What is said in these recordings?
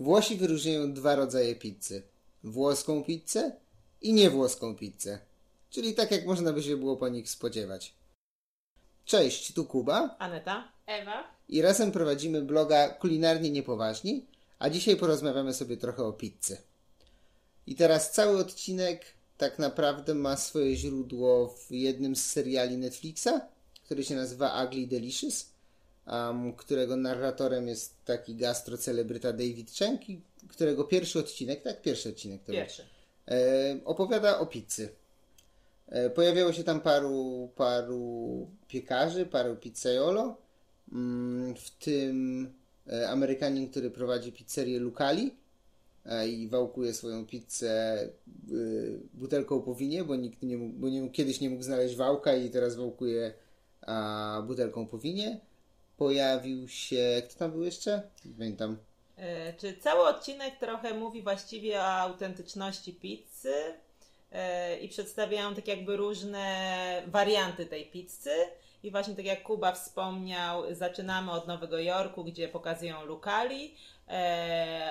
Włosi wyróżniają dwa rodzaje pizzy. Włoską pizzę i niewłoską pizzę. Czyli tak jak można by się było po nich spodziewać. Cześć, tu Kuba Aneta? Ewa. i razem prowadzimy bloga Kulinarnie Niepoważni, a dzisiaj porozmawiamy sobie trochę o pizzy. I teraz cały odcinek tak naprawdę ma swoje źródło w jednym z seriali Netflixa, który się nazywa Ugly Delicious, um, którego narratorem jest taki gastrocelebryta David Chang, i którego pierwszy odcinek, tak, pierwszy odcinek to był, Pierwszy. e, opowiada o pizzy. E, pojawiało się tam paru, paru piekarzy, paru pizzaiolo, mm, w tym e, Amerykanin, który prowadzi pizzerię Lucali e, i wałkuje swoją pizzę e, butelką po winie, bo nikt nie mógł, bo nie, kiedyś nie mógł znaleźć wałka i teraz wałkuje a, butelką po winie. Pojawił się, kto tam był jeszcze? Pamiętam. E, Czy cały odcinek trochę mówi właściwie o autentyczności pizzy e, i przedstawiają tak jakby różne warianty tej pizzy. I właśnie tak jak Kuba wspomniał, zaczynamy od Nowego Jorku, gdzie pokazują Lukali,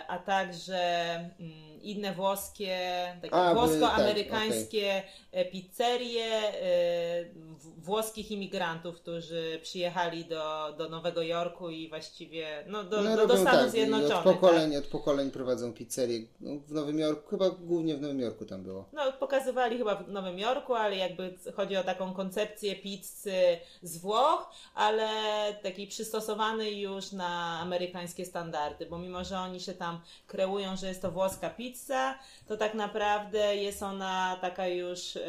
a także mm, inne włoskie, takie A, by- włosko-amerykańskie e, pizzerie e, włoskich imigrantów, którzy przyjechali do, do Nowego Jorku i właściwie no, do, No, do, do Stanów tak, Zjednoczonych. Od pokoleń, od pokoleń prowadzą pizzerię. No, w Nowym Jorku, chyba głównie w Nowym Jorku tam było. No, pokazywali chyba w Nowym Jorku, ale jakby chodzi o taką koncepcję pizzy z Włoch, ale takiej przystosowanej już na amerykańskie standardy, bo mimo, że oni się tam kreują, że jest to włoska pizza, to tak naprawdę jest ona taka już e,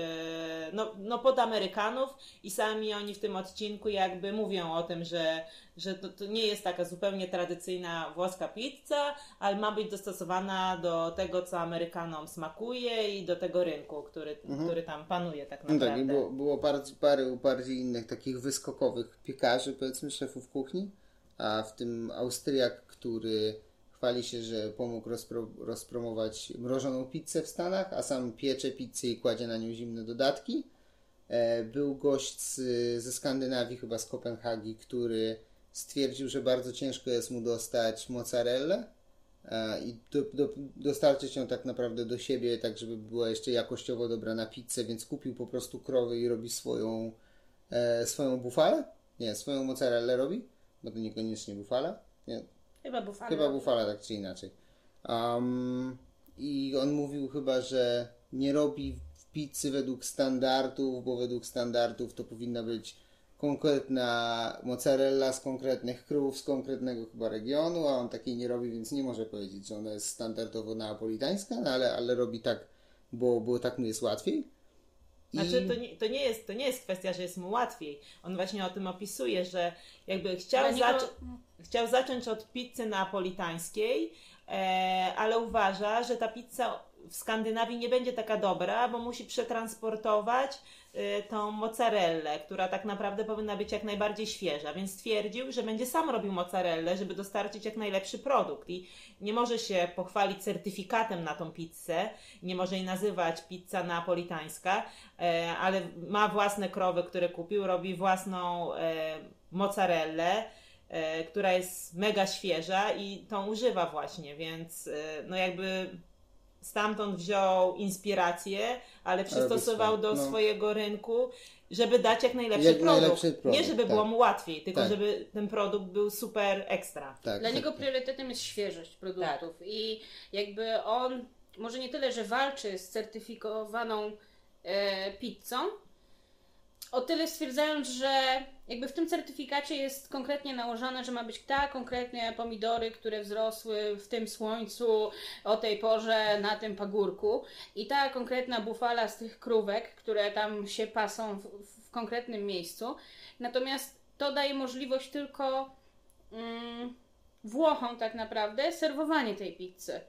no, no pod Amerykanów i sami oni w tym odcinku jakby mówią o tym, że, że to, to nie jest taka zupełnie tradycyjna włoska pizza, ale ma być dostosowana do tego, co Amerykanom smakuje i do tego rynku, który, który tam panuje tak No naprawdę. tak, i było, było bardzo, paru bardziej innych takich wyskokowych piekarzy, powiedzmy, szefów kuchni, a w tym Austriak, który chwali się, że pomógł rozpro, rozpromować mrożoną pizzę w Stanach, a sam piecze pizzę i kładzie na nią zimne dodatki. E, Był gość z, ze Skandynawii, chyba z Kopenhagi, który stwierdził, że bardzo ciężko jest mu dostać mozzarellę e, i do, do, dostarczyć ją tak naprawdę do siebie, tak żeby była jeszcze jakościowo dobra na pizzę, więc kupił po prostu krowy i robi swoją, e, swoją bufalę. Nie, swoją mozzarellę robi, bo to niekoniecznie bufala. Nie, Chyba bufalo. Chyba bufala, tak czy inaczej. Um, I on mówił chyba, że nie robi pizzy według standardów, bo według standardów to powinna być konkretna mozzarella z konkretnych krów, z konkretnego chyba regionu, a on takiej nie robi, więc nie może powiedzieć, że ona jest standardowo neapolitańska, no ale, ale robi tak, bo, bo tak mu jest łatwiej. I... Znaczy, to nie, to, nie jest, to nie jest kwestia, że jest mu łatwiej. On właśnie o tym opisuje, że jakby chciał, niego- zac- chciał zacząć od pizzy neapolitańskiej, e, ale uważa, że ta pizza w Skandynawii nie będzie taka dobra, bo musi przetransportować e, tą mozzarellę, która tak naprawdę powinna być jak najbardziej świeża, więc stwierdził, że będzie sam robił mozzarellę, żeby dostarczyć jak najlepszy produkt. I nie może się pochwalić certyfikatem na tą pizzę, nie może jej nazywać pizza neapolitańska, e, ale ma własne krowy, które kupił, robi własną e, mozzarellę, e, która jest mega świeża i tą używa właśnie, więc no jakby stamtąd wziął inspirację, ale przystosował swoje, do no. swojego rynku, żeby dać jak najlepszy, Jak produkt. najlepszy produkt, Nie żeby tak. było mu łatwiej, tylko Tak. żeby ten produkt był super ekstra. tak, Dla tak, niego tak. priorytetem jest świeżość produktów Tak. i jakby on może nie tyle, że walczy z certyfikowaną e, pizzą, o tyle stwierdzając, że jakby w tym certyfikacie jest konkretnie nałożone, że ma być ta konkretnie pomidory, które wzrosły w tym słońcu o tej porze na tym pagórku i ta konkretna bufala z tych krówek, które tam się pasą w, w konkretnym miejscu. Natomiast to daje możliwość tylko mm, Włochom tak naprawdę serwowanie tej pizzy.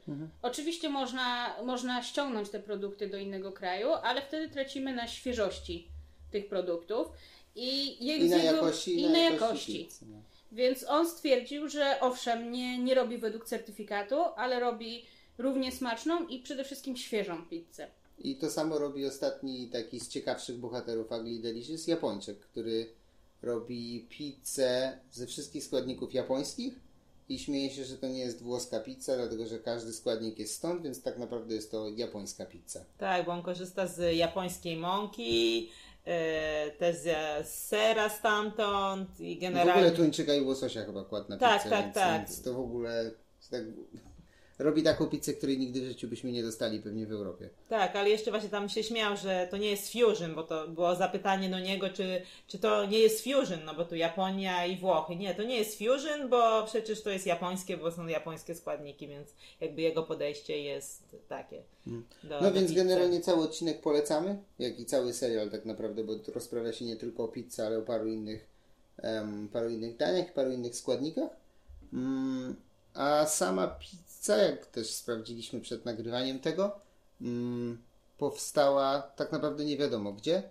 Oczywiście można, można ściągnąć te produkty do innego kraju, ale wtedy tracimy na świeżości tych produktów i, je- I na jego- jakości, i na jakości. pizzy, no. Więc on stwierdził, że owszem, nie, nie robi według certyfikatu, ale robi równie smaczną i przede wszystkim świeżą pizzę. I to samo robi ostatni taki z ciekawszych bohaterów Ugly Delicious, Japończyk, który robi pizzę ze wszystkich składników japońskich i śmieje się, że to nie jest włoska pizza, dlatego że każdy składnik jest stąd, więc tak naprawdę jest to japońska pizza. Tak, bo on korzysta z japońskiej mąki, e, też z sera stamtąd i W generalnie... ogóle tuńczyka i łososia chyba kładł na Tak, pizzę, tak, tak. to w ogóle tak, robi taką pizzę, której nigdy w życiu byśmy nie dostali pewnie w Europie. Tak, ale jeszcze właśnie tam się śmiał, że to nie jest fusion, bo to było zapytanie do niego, czy, czy to nie jest fusion, no bo tu Japonia i Włochy. Nie, to nie jest fusion, bo przecież to jest japońskie, bo są japońskie składniki, więc jakby jego podejście jest takie. Do, No do więc pizzy. generalnie cały odcinek polecamy, jak i cały serial tak naprawdę, bo rozprawia się nie tylko o pizzy, ale o paru innych, em, paru innych daniach, paru innych składnikach. Mm, a sama pizza, jak też sprawdziliśmy przed nagrywaniem tego, mm, powstała tak naprawdę nie wiadomo gdzie,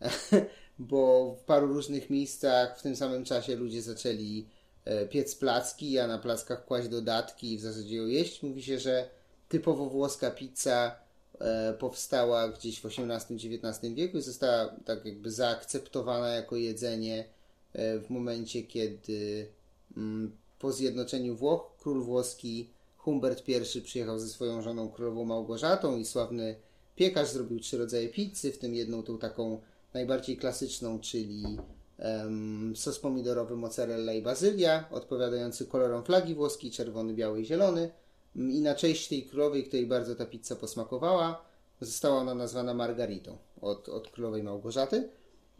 bo w paru różnych miejscach w tym samym czasie ludzie zaczęli e, piec placki, a na plackach kłaść dodatki i w zasadzie ją jeść. Mówi się, że typowo włoska pizza e, powstała gdzieś w XVIII-XIX wieku i została tak jakby zaakceptowana jako jedzenie e, w momencie, kiedy mm, po zjednoczeniu Włoch król włoski Humbert I przyjechał ze swoją żoną królową Małgorzatą i sławny piekarz zrobił trzy rodzaje pizzy, w tym jedną tą taką najbardziej klasyczną, czyli em, sos pomidorowy, mozzarella i bazylia, odpowiadający kolorom flagi włoskiej, czerwony, biały i zielony. Mm, I na cześć tej królowej, której bardzo ta pizza posmakowała, została ona nazwana margaritą od, od królowej Małgorzaty.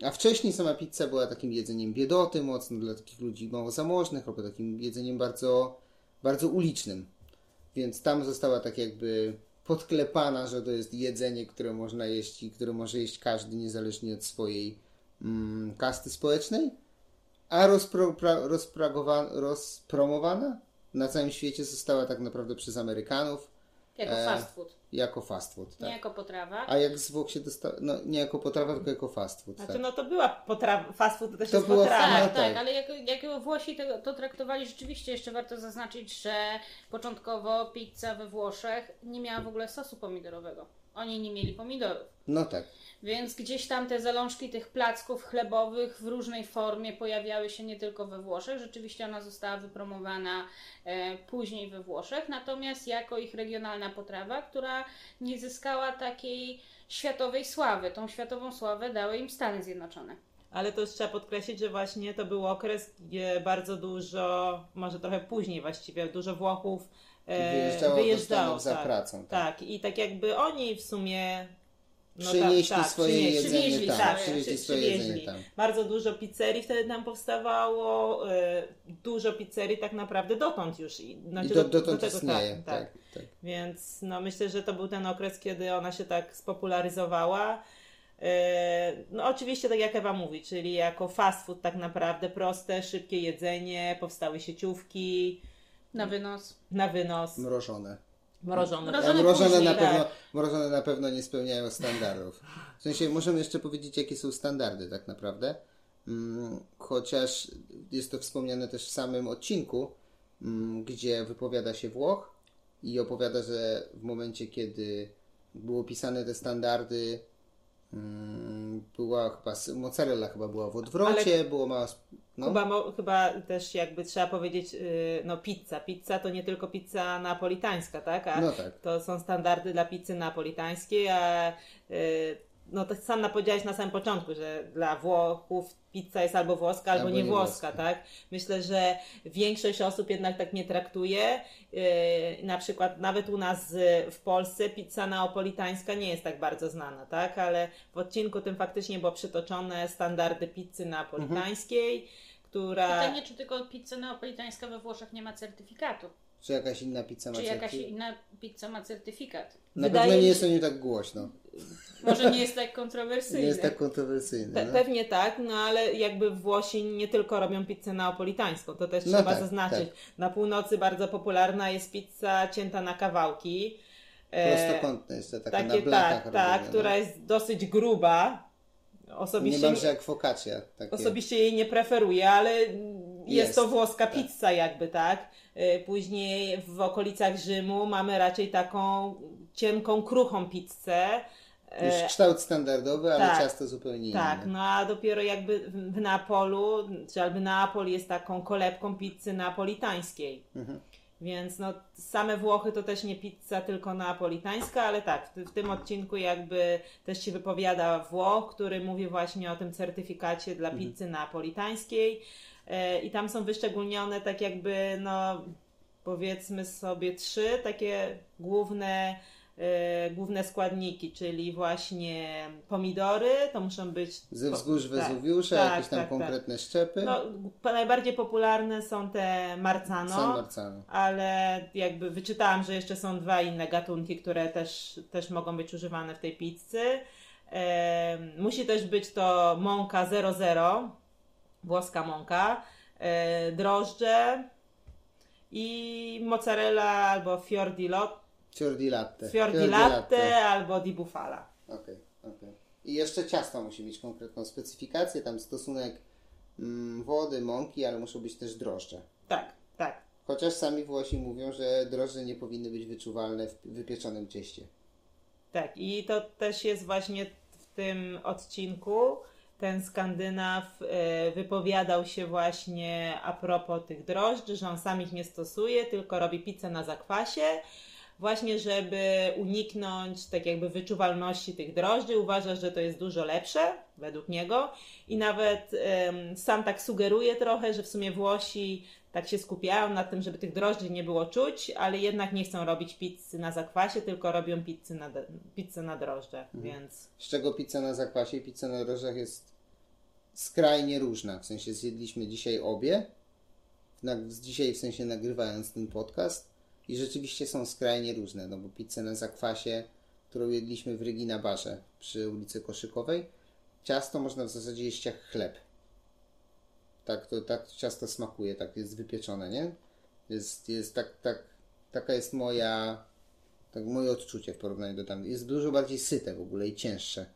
A wcześniej sama pizza była takim jedzeniem biedoty, mocno dla takich ludzi mało zamożnych, albo takim jedzeniem bardzo, bardzo ulicznym. Więc tam została tak jakby podklepana, że to jest jedzenie, które można jeść i które może jeść każdy, niezależnie od swojej mm, kasty społecznej. A rozpro, rozpromowana na całym świecie została tak naprawdę przez Amerykanów Jako E, fast food. jako fast food. Tak. Nie jako potrawa. A jak z Włoch się dostała, no nie jako potrawa, tylko jako fast food. Znaczy, tak. no to była potrawa, fast food to też To jest była potrawa. Tak, tak, tak. ale jako, jako Włosi to, to traktowali rzeczywiście, jeszcze warto zaznaczyć, że początkowo pizza we Włoszech nie miała w ogóle sosu pomidorowego. Oni nie mieli pomidorów. No tak. Więc gdzieś tam te zalążki tych placków chlebowych w różnej formie pojawiały się nie tylko we Włoszech. Rzeczywiście ona została wypromowana e, później we Włoszech, natomiast jako ich regionalna potrawa, która nie zyskała takiej światowej sławy. Tą światową sławę dały im Stany Zjednoczone. Ale to już trzeba podkreślić, że właśnie to był okres, gdzie bardzo dużo, może trochę później właściwie, dużo Włochów e, Wyjeżdżało do wyjeżdżało. Za tak, pracą, tak. Tak. i tak jakby oni w sumie no Przynieśli tak, tak, swoje przynieśli. jedzenie Przywieźli tam. swoje, przywieźli przy- swoje jedzenie tam. Bardzo dużo pizzerii wtedy tam powstawało, e, dużo pizzerii tak naprawdę dotąd już. I, I znaczy do, do- dotąd do tego, istnieje. tak, Tak, tak. Więc no, myślę, że to był ten okres, kiedy ona się tak spopularyzowała. E, No oczywiście tak jak Ewa mówi, czyli jako fast food tak naprawdę proste, szybkie jedzenie, powstały sieciówki Na wynos. na wynos, Mrożone. mrożone. Mrożone A mrożone, później, na tak. pewno, mrożone na pewno nie spełniają standardów. W sensie możemy jeszcze powiedzieć, jakie są standardy tak naprawdę. Mm, Chociaż jest to wspomniane też w samym odcinku, mm, gdzie wypowiada się Włoch i opowiada, że w momencie, kiedy było pisane te standardy, była chyba, mozzarella chyba była w odwrocie, było mało... sp- No, Chyba, chyba też jakby trzeba powiedzieć, y, no pizza. Pizza to nie tylko pizza napolitańska, tak? A No tak. To są standardy dla pizzy napolitańskiej, a y, no to sam powiedziałeś na samym początku, że dla Włochów pizza jest albo włoska, albo, Albo nie nie włoska, włoska. tak? Myślę, że większość osób jednak tak nie traktuje. Yy, na przykład nawet u nas y, w Polsce pizza neapolitańska nie jest tak bardzo znana, tak? Ale w odcinku tym faktycznie było przytoczone standardy pizzy neapolitańskiej, która... Pytanie, czy tylko pizza neapolitańska we Włoszech nie ma certyfikatu? Czy jakaś inna pizza ma Czy jakaś certyfikat? inna pizza ma certyfikat? Na Wydaje pewno nie jest o nim tak głośno. Może nie jest tak Nie kontrowersyjne. jest tak kontrowersyjny. Pe- no. pewnie tak, no ale jakby Włosi nie tylko robią pizzę neapolitańską, to też No trzeba tak, zaznaczyć. tak. Na północy bardzo popularna jest pizza cięta na kawałki. E, Prostokątne jeszcze, taka na takie blatach tak, tak, robione, która no. jest dosyć gruba. Osobiście, Niemalże jak focaccia. Takie. osobiście jej nie preferuję, ale jest, Jest, to włoska tak. pizza jakby, tak? E, Później w okolicach Rzymu mamy raczej taką cienką, kruchą pizzę. Już E, kształt standardowy, ale tak. ciasto zupełnie Tak, inne. no a dopiero jakby w Neapolu, czy jakby Neapol jest taką kolebką pizzy neapolitańskiej. Mhm. Więc no, same Włochy to też nie pizza tylko neapolitańska, ale tak, w, w tym odcinku jakby też się wypowiada Włoch, który mówi właśnie o tym certyfikacie dla Mhm. pizzy neapolitańskiej e, i tam są wyszczególnione tak jakby, no powiedzmy sobie trzy takie główne główne składniki, czyli właśnie pomidory, to muszą być Ze wzgórz tak, Wezuwiusza, tak, jakieś tam tak, tak. konkretne szczepy. No, najbardziej popularne są te Marzano, San Marzano. ale jakby wyczytałam, że jeszcze są dwa inne gatunki, które też, też mogą być używane w tej pizzy. Em, musi też być to mąka 00, włoska mąka, e, drożdże i mozzarella albo fior di, lot, Fior di latte. fior di latte albo di bufala. Okej, okej. I jeszcze ciasto musi mieć konkretną specyfikację, tam stosunek mm, wody, mąki, ale muszą być też drożdże. Tak, tak. Chociaż sami Włosi mówią, że drożdże nie powinny być wyczuwalne w wypieczonym cieście. Tak, i to też jest właśnie w tym odcinku. Ten Skandynaw e, wypowiadał się właśnie a propos tych drożdży, że on sam ich nie stosuje, tylko robi pizzę na zakwasie, właśnie żeby uniknąć tak jakby wyczuwalności tych drożdży. Uważa, że to jest dużo lepsze, według niego. I nawet em, sam tak sugeruje trochę, że w sumie Włosi tak się skupiają na tym, żeby tych drożdży nie było czuć, ale jednak nie chcą robić pizzy na zakwasie, tylko robią pizzę na, pizzę na drożdże, więc Z czego pizza na zakwasie i pizza na drożdżach jest skrajnie różna. W sensie zjedliśmy dzisiaj obie, na, dzisiaj w sensie nagrywając ten podcast i rzeczywiście są skrajnie różne, no bo pizzę na zakwasie, którą jedliśmy w Regina Barze przy ulicy Koszykowej, ciasto można w zasadzie jeść jak chleb. Tak to tak ciasto smakuje, tak jest wypieczone, nie? Jest, jest tak, tak, taka jest moja tak moje odczucie w porównaniu do tam. Jest dużo bardziej syte w ogóle i cięższe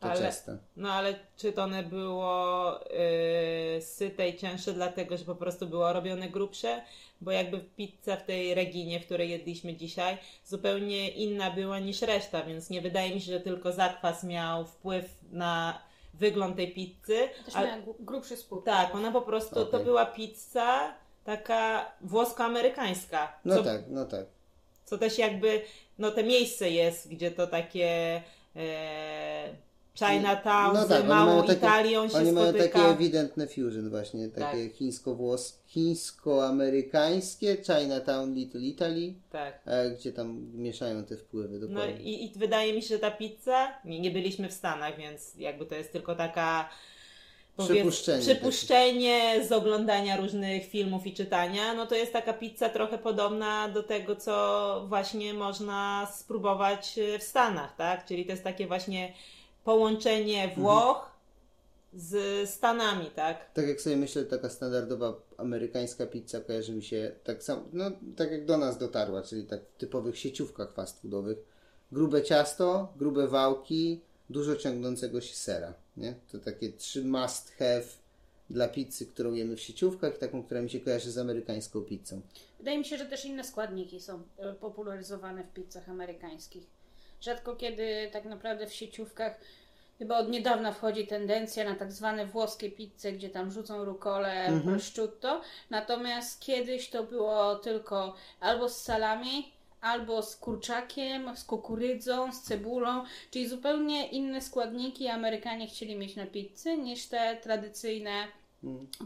to Ale- ciasto. no ale czy to one było yy, syte i cięższe dlatego, że po prostu było robione grubsze? Bo jakby pizza w tej Reginie, w której jedliśmy dzisiaj, zupełnie inna była niż reszta, więc nie wydaje mi się, że tylko zakwas miał wpływ na wygląd tej pizzy. Też ale- miała gru- grubszy spód. Tak, ona po prostu, to Okej. była pizza taka włosko-amerykańska. No co, tak, no tak. co też jakby, no te miejsce jest, gdzie to takie e, Chinatown No z tak, małą mają Italią się Oni mają spotyka. takie ewidentne fusion właśnie, takie chińsko-włos, chińsko-amerykańskie, Chinatown, Little Italy, Tak. e, gdzie tam mieszają te wpływy No dokładnie. i, i wydaje mi się, że ta pizza, nie, nie byliśmy w Stanach, więc jakby to jest tylko taka Przypuszczenie przypuszczenie z oglądania różnych filmów i czytania, no to jest taka pizza trochę podobna do tego, co właśnie można spróbować e, w Stanach, tak? Czyli to jest takie właśnie połączenie Włoch z Stanami, tak? Tak jak sobie myślę, taka standardowa amerykańska pizza kojarzy mi się tak samo, no tak jak do nas dotarła, czyli tak w typowych sieciówkach fast foodowych. Grube ciasto, grube wałki, dużo ciągnącego się sera, nie? To takie trzy must have dla pizzy, którą jemy w sieciówkach i taką, która mi się kojarzy z amerykańską pizzą. Wydaje mi się, że też inne składniki są popularyzowane w pizzach amerykańskich. Rzadko kiedy tak naprawdę w sieciówkach chyba od niedawna wchodzi tendencja na tak zwane włoskie pizze, gdzie tam rzucą rukolę, prosciutto. Natomiast kiedyś to było tylko albo z salami, albo z kurczakiem, z kukurydzą, z cebulą, czyli zupełnie inne składniki Amerykanie chcieli mieć na pizzy niż te tradycyjne,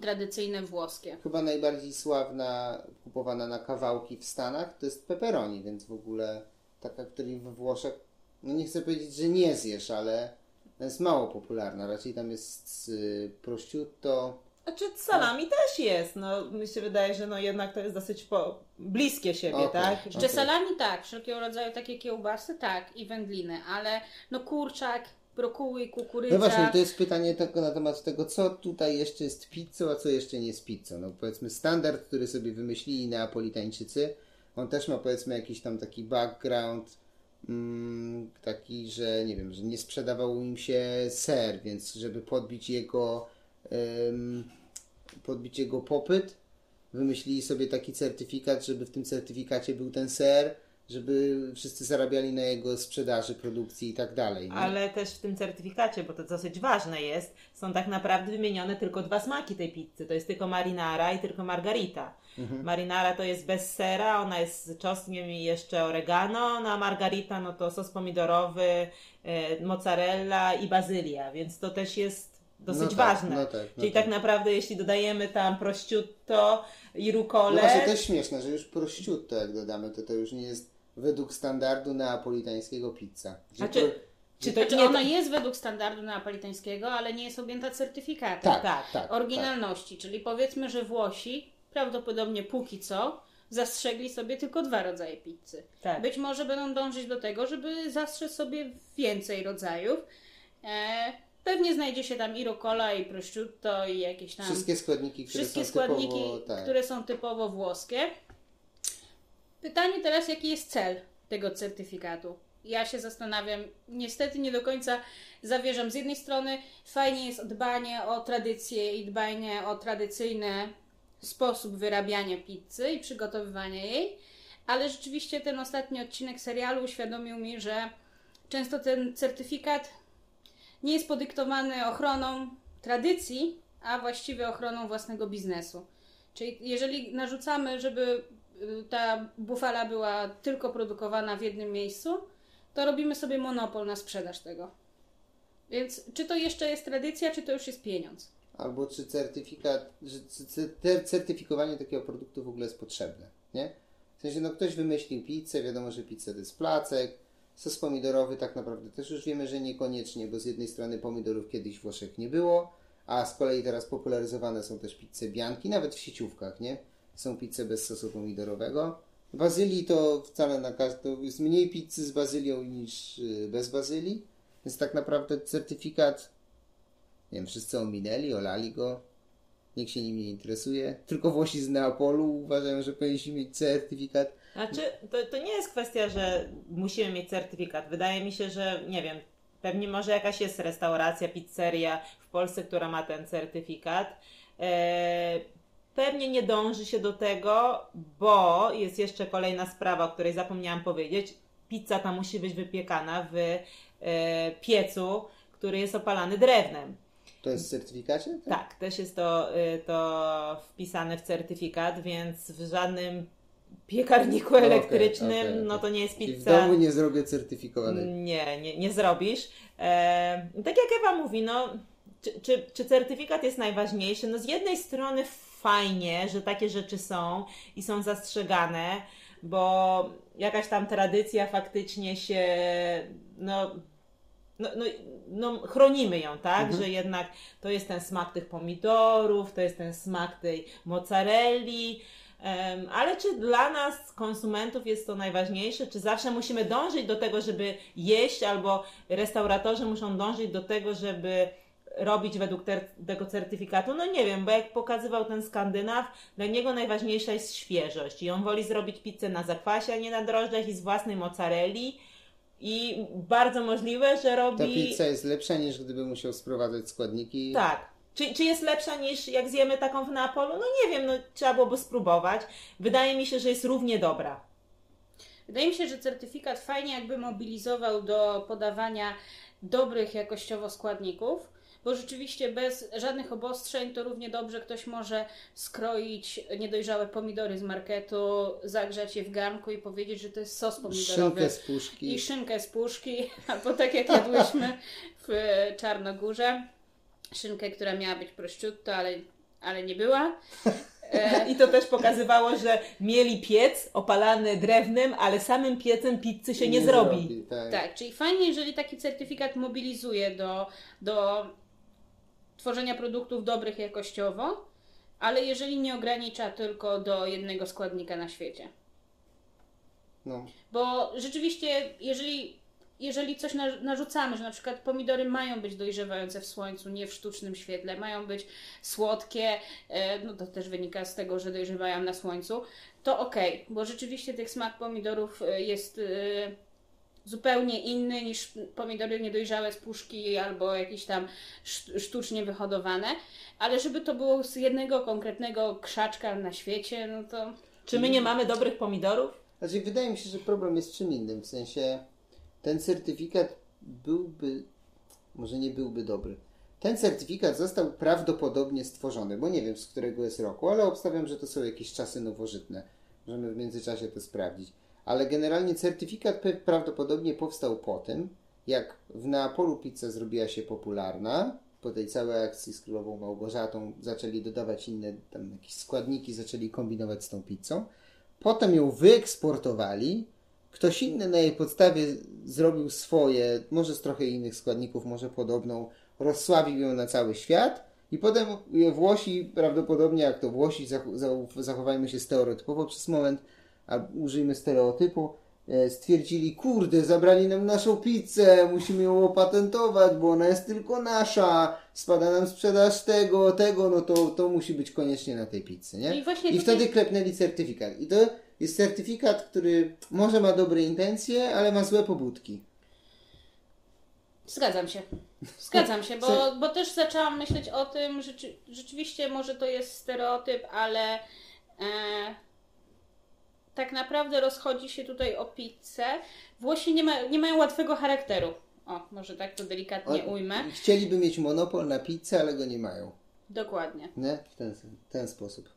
tradycyjne włoskie. Chyba najbardziej sławna, kupowana na kawałki w Stanach, to jest pepperoni, więc w ogóle taka, której we Włoszech, no nie chcę powiedzieć, że nie zjesz, ale jest mało popularna. Raczej tam jest y, prosciutto. Znaczy z salami też jest, no mi się wydaje, że no jednak to jest dosyć po, bliskie siebie, Okej. tak? Jeszcze Okej. salami tak, wszelkiego rodzaju takie kiełbasy tak i wędliny, ale no kurczak, brokuły, kukurydza. No właśnie, to jest pytanie tylko na temat tego, co tutaj jeszcze jest pizzą, a co jeszcze nie jest pizzą. No powiedzmy standard, który sobie wymyślili Neapolitańczycy, on też ma powiedzmy jakiś tam taki background, mm, taki, że nie wiem, że nie sprzedawał im się ser, więc żeby podbić jego em, podbić jego popyt, wymyślili sobie taki certyfikat, żeby w tym certyfikacie był ten ser, żeby wszyscy zarabiali na jego sprzedaży, produkcji i tak dalej. Nie? Ale też w tym certyfikacie, bo to dosyć ważne jest, są tak naprawdę wymienione tylko dwa smaki tej pizzy. To jest tylko marinara i tylko margarita. Mhm. Marinara to jest bez sera, ona jest z czosnkiem i jeszcze oregano, no a margarita no to sos pomidorowy, e, mozzarella i bazylia, więc to też jest dosyć No tak, ważne. no tak, no Czyli tak. tak naprawdę jeśli dodajemy tam prosciutto i rukolę, No właśnie, to jest śmieszne, że już prosciutto jak dodamy, to to już nie jest według standardu neapolitańskiego pizza. Znaczy, pro- czy to Znaczy nie... ona jest według standardu neapolitańskiego, ale nie jest objęta certyfikatem. Tak, tak, tak, tak. oryginalności. Czyli powiedzmy, że Włosi prawdopodobnie póki co zastrzegli sobie tylko dwa rodzaje pizzy. Tak. Być może będą dążyć do tego, żeby zastrzec sobie więcej rodzajów. E, pewnie znajdzie się tam i rucola, i prosciutto, i jakieś tam Wszystkie składniki, które wszystkie są składniki, typowo... Tak. które są typowo włoskie. Pytanie teraz, jaki jest cel tego certyfikatu? Ja się zastanawiam, niestety nie do końca zawierzam. Z jednej strony fajnie jest dbanie o tradycję i dbanie o tradycyjny sposób wyrabiania pizzy i przygotowywania jej, ale rzeczywiście ten ostatni odcinek serialu uświadomił mi, że często ten certyfikat nie jest podyktowany ochroną tradycji, a właściwie ochroną własnego biznesu. Czyli jeżeli narzucamy, żeby ta bufala była tylko produkowana w jednym miejscu, to robimy sobie monopol na sprzedaż tego. Więc czy to jeszcze jest tradycja, czy to już jest pieniądz? Albo czy certyfikat, że c- c- ter- certyfikowanie takiego produktu w ogóle jest potrzebne, nie? W sensie, no ktoś wymyślił pizzę, wiadomo, że pizza to jest placek, sos pomidorowy tak naprawdę też już wiemy, że niekoniecznie, bo z jednej strony pomidorów kiedyś w Włoszech nie było, a z kolei teraz popularyzowane są też pizze bianki, nawet w sieciówkach, nie? Są pizze bez sosu pomidorowego. Bazylii to wcale na każdą, jest mniej pizzy z bazylią niż y, bez bazylii, więc tak naprawdę certyfikat nie wiem, wszyscy ominęli, olali go. Nikt się nim nie interesuje. Tylko Włosi z Neapolu uważają, że powinniśmy mieć certyfikat. Znaczy, to, to nie jest kwestia, że musimy mieć certyfikat. Wydaje mi się, że nie wiem, pewnie może jakaś jest restauracja, pizzeria w Polsce, która ma ten certyfikat. E, pewnie nie dąży się do tego, bo jest jeszcze kolejna sprawa, o której zapomniałam powiedzieć. Pizza ta musi być wypiekana w e, piecu, który jest opalany drewnem. To jest w certyfikacie? Tak, też jest to, y, to wpisane w certyfikat, więc w żadnym piekarniku elektrycznym, okej, okej. no to nie jest I w pizza. domu nie zrobię certyfikowanej. Nie, nie, nie zrobisz. E, tak jak Ewa mówi, no, czy, czy, czy certyfikat jest najważniejszy? No z jednej strony fajnie, że takie rzeczy są i są zastrzegane, bo jakaś tam tradycja faktycznie się, no, no, no, no chronimy ją, tak? Że jednak to jest ten smak tych pomidorów, to jest ten smak tej mozzarelli. Ale czy dla nas, konsumentów, jest to najważniejsze? Czy zawsze musimy dążyć do tego, żeby jeść, albo restauratorzy muszą dążyć do tego, żeby robić według ter- tego certyfikatu? No nie wiem, bo jak pokazywał ten Skandynaw, dla niego najważniejsza jest świeżość i on woli zrobić pizzę na zakwasie, a nie na drożdżach i z własnej mozzarelli. I bardzo możliwe, że Ta robi. pizza jest lepsza niż gdyby musiał sprowadzać składniki. Tak. Czy, czy jest lepsza niż jak zjemy taką w Neapolu? No nie wiem, no trzeba byłoby spróbować. Wydaje mi się, że jest równie dobra. Wydaje mi się, że certyfikat fajnie jakby mobilizował do podawania dobrych jakościowo składników, bo rzeczywiście bez żadnych obostrzeń to równie dobrze ktoś może skroić niedojrzałe pomidory z marketu, zagrzać je w garnku i powiedzieć, że to jest sos pomidorowy. Szynkę z puszki. I szynkę z puszki, albo tak jak jadłyśmy w Czarnogórze. Szynkę, która miała być prosciutto, ale, ale nie była. E, I to też pokazywało, że mieli piec opalany drewnem, ale samym piecem pizzy się nie, zrobi. tak. Tak, czyli fajnie, jeżeli taki certyfikat mobilizuje do, do tworzenia produktów dobrych jakościowo, ale jeżeli nie ogranicza tylko do jednego składnika na świecie. No. Bo rzeczywiście, jeżeli, jeżeli coś na- narzucamy, że na przykład pomidory mają być dojrzewające w słońcu, nie w sztucznym świetle, mają być słodkie, e, no to też wynika z tego, że dojrzewają na słońcu, to okej, bo rzeczywiście tych smak pomidorów e, jest e, zupełnie inny niż pomidory niedojrzałe z puszki albo jakieś tam szt- sztucznie wyhodowane, ale żeby to było z jednego konkretnego krzaczka na świecie, no to Czy my nie mamy dobrych pomidorów? Znaczy, wydaje mi się, że problem jest czym innym. W sensie ten certyfikat byłby, może nie byłby dobry. Ten certyfikat został prawdopodobnie stworzony, bo nie wiem z którego jest roku, ale obstawiam, że to są jakieś czasy nowożytne. Możemy w międzyczasie to sprawdzić. Ale generalnie certyfikat prawdopodobnie powstał po tym, jak w Neapolu pizza zrobiła się popularna, po tej całej akcji z królową Małgorzatą zaczęli dodawać inne tam jakieś składniki, zaczęli kombinować z tą pizzą. Potem ją wyeksportowali. Ktoś inny na jej podstawie zrobił swoje, może z trochę innych składników, może podobną, rozsławił ją na cały świat. I potem Włosi, prawdopodobnie jak to Włosi, zach- zach- zachowajmy się stereotypowo przez moment, a użyjmy stereotypu, e, stwierdzili, kurde, zabrali nam naszą pizzę, musimy ją opatentować, bo ona jest tylko nasza, spada nam sprzedaż tego, tego, no to, to musi być koniecznie na tej pizzy, nie? I właśnie I tutaj- wtedy klepnęli certyfikat. I to jest certyfikat, który może ma dobre intencje, ale ma złe pobudki. Zgadzam się. Zgadzam się, bo, bo też zaczęłam myśleć o tym, że rzeczy, rzeczywiście może to jest stereotyp, ale e, tak naprawdę rozchodzi się tutaj o pizzę. Włosi nie, ma, nie mają łatwego charakteru. O, może tak to delikatnie O- ujmę. Chcieliby mieć monopol na pizzę, ale go nie mają. Dokładnie. Nie? W ten, ten sposób.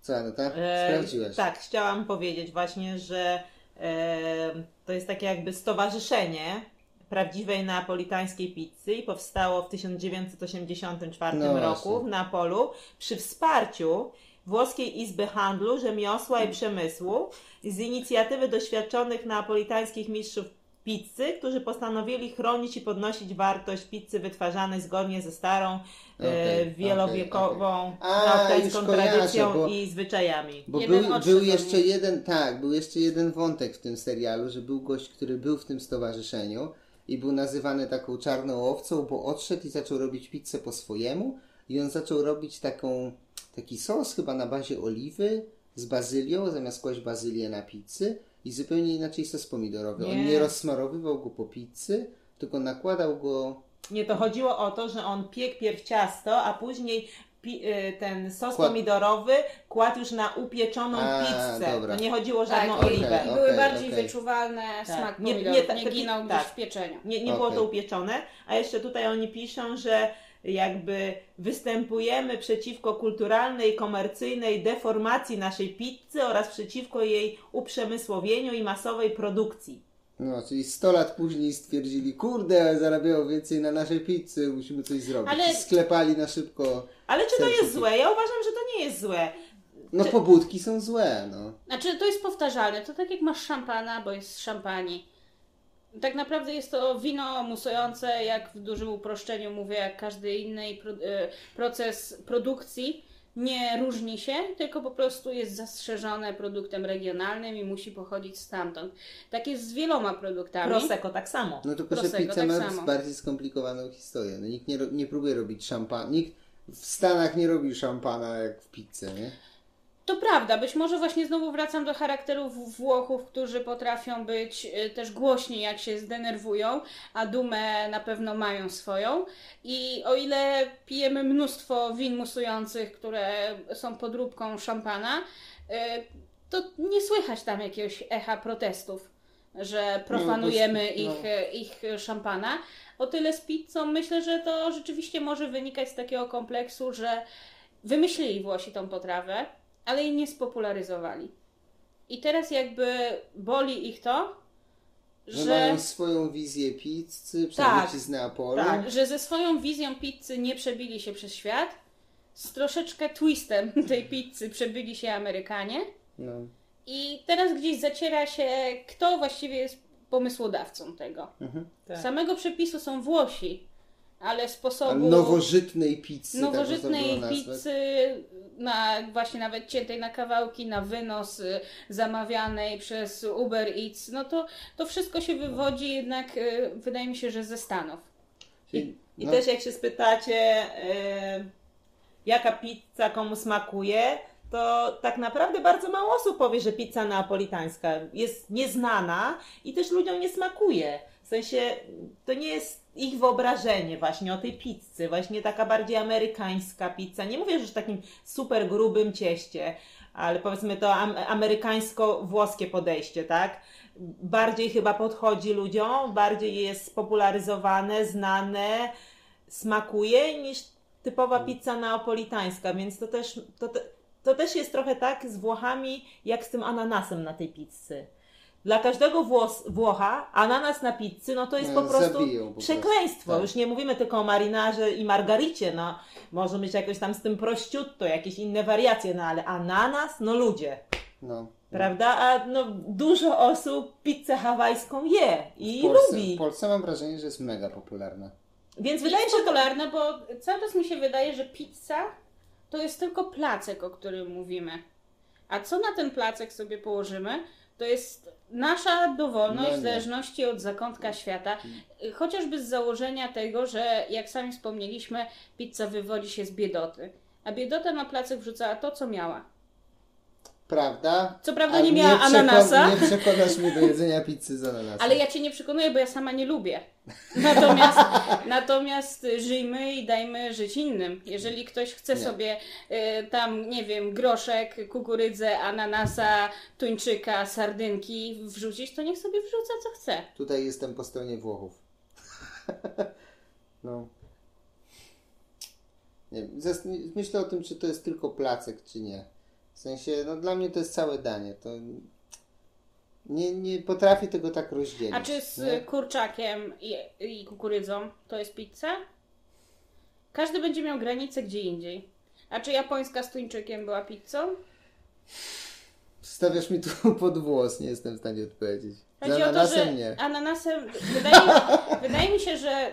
Co, Aneta? E, Sprawdziłaś. Tak, chciałam powiedzieć właśnie, że e, to jest takie jakby stowarzyszenie prawdziwej neapolitańskiej pizzy i powstało w 1984 No roku właśnie. w Neapolu przy wsparciu Włoskiej Izby Handlu, Rzemiosła i Przemysłu z inicjatywy doświadczonych neapolitańskich mistrzów pizzy, którzy postanowili chronić i podnosić wartość pizzy wytwarzanej zgodnie ze starą, Okej, e, wielowiekową neapolitańską już kojarzę, tradycją bo- i zwyczajami. Bo był, był jeszcze jeden, tak, był jeszcze jeden wątek w tym serialu, że był gość, który był w tym stowarzyszeniu i był nazywany taką czarną owcą, bo odszedł i zaczął robić pizzę po swojemu i on zaczął robić taką, taki sos chyba na bazie oliwy z bazylią, zamiast kłaść bazylię na pizzy i zupełnie inaczej sos pomidorowy. On Nie. nie rozsmarowywał go po pizzy, tylko nakładał go Nie, to chodziło o to, że on piekł pierw ciasto, a później pi- y, ten sos Kład- pomidorowy kładł już na upieczoną A, pizzę. dobra. To nie chodziło o żadną Tak, i, oliwę. i Okej, były bardziej okej. wyczuwalne Tak. smak Nie- pomidorów, nie nie, ta- taki- ginął tak. w pieczeniu. Nie, nie było to upieczone, a jeszcze tutaj oni piszą, że jakby występujemy przeciwko kulturalnej, komercyjnej deformacji naszej pizzy oraz przeciwko jej uprzemysłowieniu i masowej produkcji. No, czyli 100 lat później stwierdzili, kurde, zarabiało więcej na naszej pizzy, musimy coś zrobić. Ale- sklepali na szybko. Ale czy to jest złe? Ja uważam, że to nie jest złe. No Czy- pobudki są złe, no. Znaczy, to jest powtarzalne. To tak jak masz szampana, bo jest z szampanii. Tak naprawdę jest to wino musujące, jak w dużym uproszczeniu mówię, jak każdy inny e, proces produkcji nie różni się, tylko po prostu jest zastrzeżone produktem regionalnym i musi pochodzić stamtąd. Tak jest z wieloma produktami. Prosecco tak samo. No tylko, że Prosecco, pizza tak ma samo. bardziej skomplikowaną historię. No, nikt nie, nie próbuje robić szampana. Nikt w Stanach nie robi szampana jak w pizzę, nie? To prawda, być może właśnie znowu wracam do charakterów Włochów, którzy potrafią być y, też głośni, jak się zdenerwują, a dumę na pewno mają swoją. I o ile pijemy mnóstwo win musujących, które są podróbką szampana, y, to nie słychać tam jakiegoś echa protestów, że profanujemy No, ich, no. y, ich szampana. O tyle z pizzą myślę, że to rzeczywiście może wynikać z takiego kompleksu, że wymyślili Włosi tą potrawę, ale jej nie spopularyzowali. I teraz jakby boli ich to, Że, że, mają swoją wizję pizzy, przynajmniej ci z Neapolu. tak. że ze swoją wizją pizzy nie przebili się przez świat, z troszeczkę twistem tej pizzy przebili się Amerykanie No. i teraz gdzieś zaciera się, kto właściwie jest pomysłodawcą tego. Mhm. Tak. Samego przepisu są Włosi, ale sposobu... nowożytnej pizzy. tak nowożytnej nazwać. pizzy, na, właśnie nawet ciętej na kawałki, na wynos, y, zamawianej przez Uber Eats, no to, to wszystko się wywodzi jednak, y, wydaje mi się, że ze Stanów. Czyli- I no, też jak się spytacie, e, jaka pizza komu smakuje, to tak naprawdę bardzo mało osób powie, że pizza neapolitańska jest nieznana i też ludziom nie smakuje. W sensie to nie jest ich wyobrażenie właśnie o tej pizzy, właśnie taka bardziej amerykańska pizza. Nie mówię już o takim super grubym cieście, ale powiedzmy to am- amerykańsko-włoskie podejście, tak? Bardziej chyba podchodzi ludziom, bardziej jest spopularyzowane, znane, smakuje niż typowa pizza neapolitańska, więc to też, to, to też jest trochę tak z Włochami, jak z tym ananasem na tej pizzy. Dla każdego Włos, Włocha ananas na pizzy, no to jest po prostu po prostu. przekleństwo. Tak. Już nie mówimy tylko o marynarze i margaricie, no może być jakoś tam z tym prościutto, jakieś inne wariacje, no ale ananas, no ludzie, No. prawda? A no dużo osób pizzę hawajską je i W Polsce, lubi. w Polsce mam wrażenie, że jest mega popularna. Więc Wydaje mi się popularne, bo cały czas mi się wydaje, że pizza to jest tylko placek, o którym mówimy. A co na ten placek sobie położymy, to jest nasza dowolność No w zależności od zakątka świata. Chociażby z założenia tego, że jak sami wspomnieliśmy, pizza wywodzi się z biedoty. A biedota na placek wrzucała to, co miała. Prawda? Co prawda nie miała przekon- ananasa. Nie przekonasz mnie do jedzenia pizzy z ananasem. Ale ja cię nie przekonuję, bo ja sama nie lubię. Natomiast, natomiast żyjmy i dajmy żyć innym. Jeżeli ktoś chce Nie. sobie y, tam, nie wiem, groszek, kukurydzę, ananasa, tuńczyka, sardynki wrzucić, to niech sobie wrzuca co chce. Tutaj jestem po stronie Włochów. no. Nie myślę o tym, czy to jest tylko placek, czy nie. W sensie, no dla mnie to jest całe danie. To nie, nie potrafię tego tak rozdzielić. A czy z nie? kurczakiem i, i kukurydzą to jest pizza? Każdy będzie miał granicę gdzie indziej. A czy japońska z tuńczykiem była pizzą? Stawiasz mi tu pod włos, nie jestem w stanie odpowiedzieć. Z Chodzi o to, ananasem że nie. ananasem wydaje, wydaje mi się, że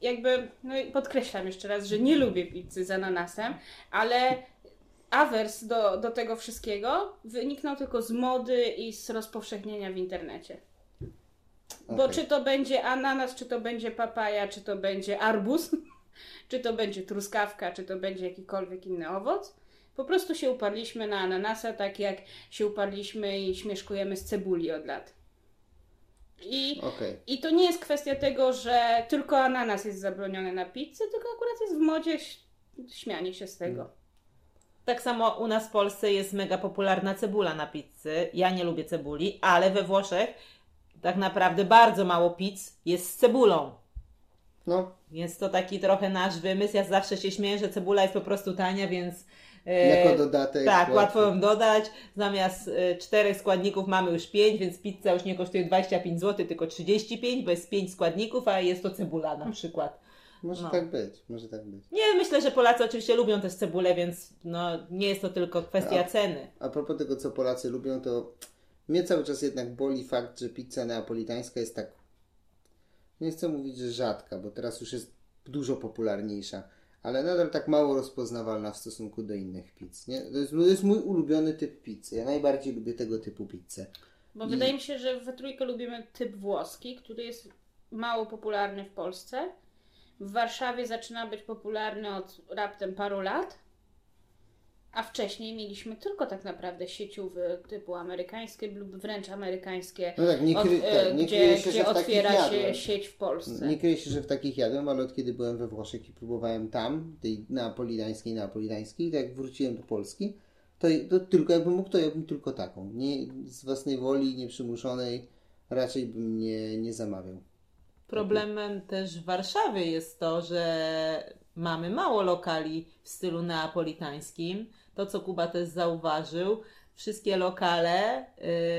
jakby, no podkreślam jeszcze raz, że nie lubię pizzy z ananasem, ale awers do, do tego wszystkiego wyniknął tylko z mody i z rozpowszechnienia w internecie. Bo Okej. czy to będzie ananas, czy to będzie papaja, czy to będzie arbuz, czy to będzie truskawka, czy to będzie jakikolwiek inny owoc, po prostu się uparliśmy na ananasa, tak jak się uparliśmy i śmieszkujemy z cebuli od lat. I, Okej. I to nie jest kwestia tego, że tylko ananas jest zabroniony na pizzę, tylko akurat jest w modzie śmianie się z tego. Tak samo u nas w Polsce jest mega popularna cebula na pizzy. Ja nie lubię cebuli, ale we Włoszech tak naprawdę bardzo mało pizz jest z cebulą. No, Więc to taki trochę nasz wymysł. Ja zawsze się śmieję, że cebula jest po prostu tania, więc. e, jako dodatek. Tak, łatwo. łatwo ją dodać. Zamiast e, czterech składników mamy już pięć, więc pizza już nie kosztuje 25 zł, tylko 35, bo jest 5 składników, a jest to cebula na przykład. Może no. tak być, może tak być. Nie, myślę, że Polacy oczywiście lubią też cebulę, więc no, nie jest to tylko kwestia A- ceny. A propos tego, co Polacy lubią, to mnie cały czas jednak boli fakt, że pizza neapolitańska jest tak. Nie chcę mówić, że rzadka, bo teraz już jest dużo popularniejsza, ale nadal tak mało rozpoznawalna w stosunku do innych pizz. Nie? To, jest, to jest mój ulubiony typ pizzy. Ja najbardziej lubię tego typu pizzę. Bo I- wydaje mi się, że we trójkę lubimy typ włoski, który jest mało popularny w Polsce. W Warszawie zaczyna być popularny od raptem paru lat. A wcześniej mieliśmy tylko tak naprawdę sieciowy typu amerykańskie lub wręcz amerykańskie, No tak, nie, od, e, tak, nie gdzie, się, gdzie otwiera się sieć w Polsce. Nie kryję się, że w takich jadłem, ale od kiedy byłem we Włoszech i próbowałem tam, tej neapolitańskiej, neapolitańskiej, tak jak wróciłem do Polski, to, to tylko jakbym mógł, to ja bym tylko taką. Nie, z własnej woli, nieprzymuszonej, raczej bym nie, nie zamawiał. Problemem też w Warszawie jest to, że mamy mało lokali w stylu neapolitańskim. To, co Kuba też zauważył, wszystkie lokale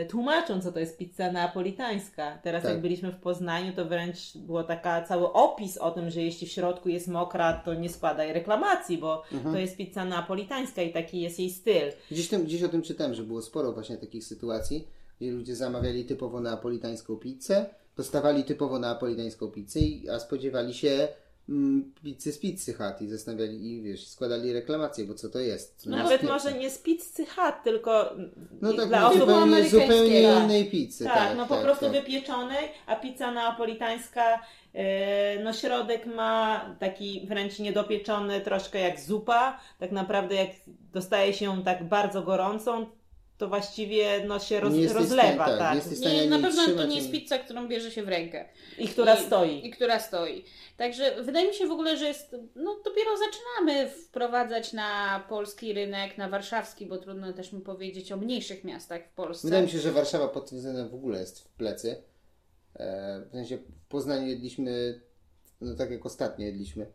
y, tłumaczą, co to jest pizza neapolitańska. Teraz Tak. jak byliśmy w Poznaniu, to wręcz było taka cały opis o tym, że jeśli w środku jest mokra, to nie składaj reklamacji, bo to jest pizza neapolitańska i taki jest jej styl. Gdzieś, tam, gdzieś o tym czytałem, że było sporo właśnie takich sytuacji, gdzie ludzie zamawiali typowo neapolitańską pizzę, dostawali typowo neapolitańską pizzę, i- a spodziewali się mm, pizzy z pizzy Hut i zastanawiali i wiesz, składali reklamacje, bo co to jest? Co Nawet może nie z pizzy Hut, tylko No tak, dla no, osób zupełnie, zupełnie tak. innej pizzy. Tak, Tak, no po tak, prostu tak. wypieczonej, a pizza neapolitańska, e, no środek ma taki wręcz niedopieczony, troszkę jak zupa. Tak naprawdę jak dostaje się ją tak bardzo gorącą, to właściwie no, się roz, Nie rozlewa. stanie, tak, tak. nie Nie, na pewno to nie jest pizza, którą bierze się w rękę. I która I, stoi. I która stoi. Także wydaje mi się w ogóle, że jest, no dopiero zaczynamy wprowadzać na polski rynek, na warszawski, bo trudno też mi powiedzieć o mniejszych miastach w Polsce. Wydaje mi się, że Warszawa pod tym względem w ogóle jest w plecy. E, W sensie w Poznaniu jedliśmy, no tak jak ostatnio jedliśmy,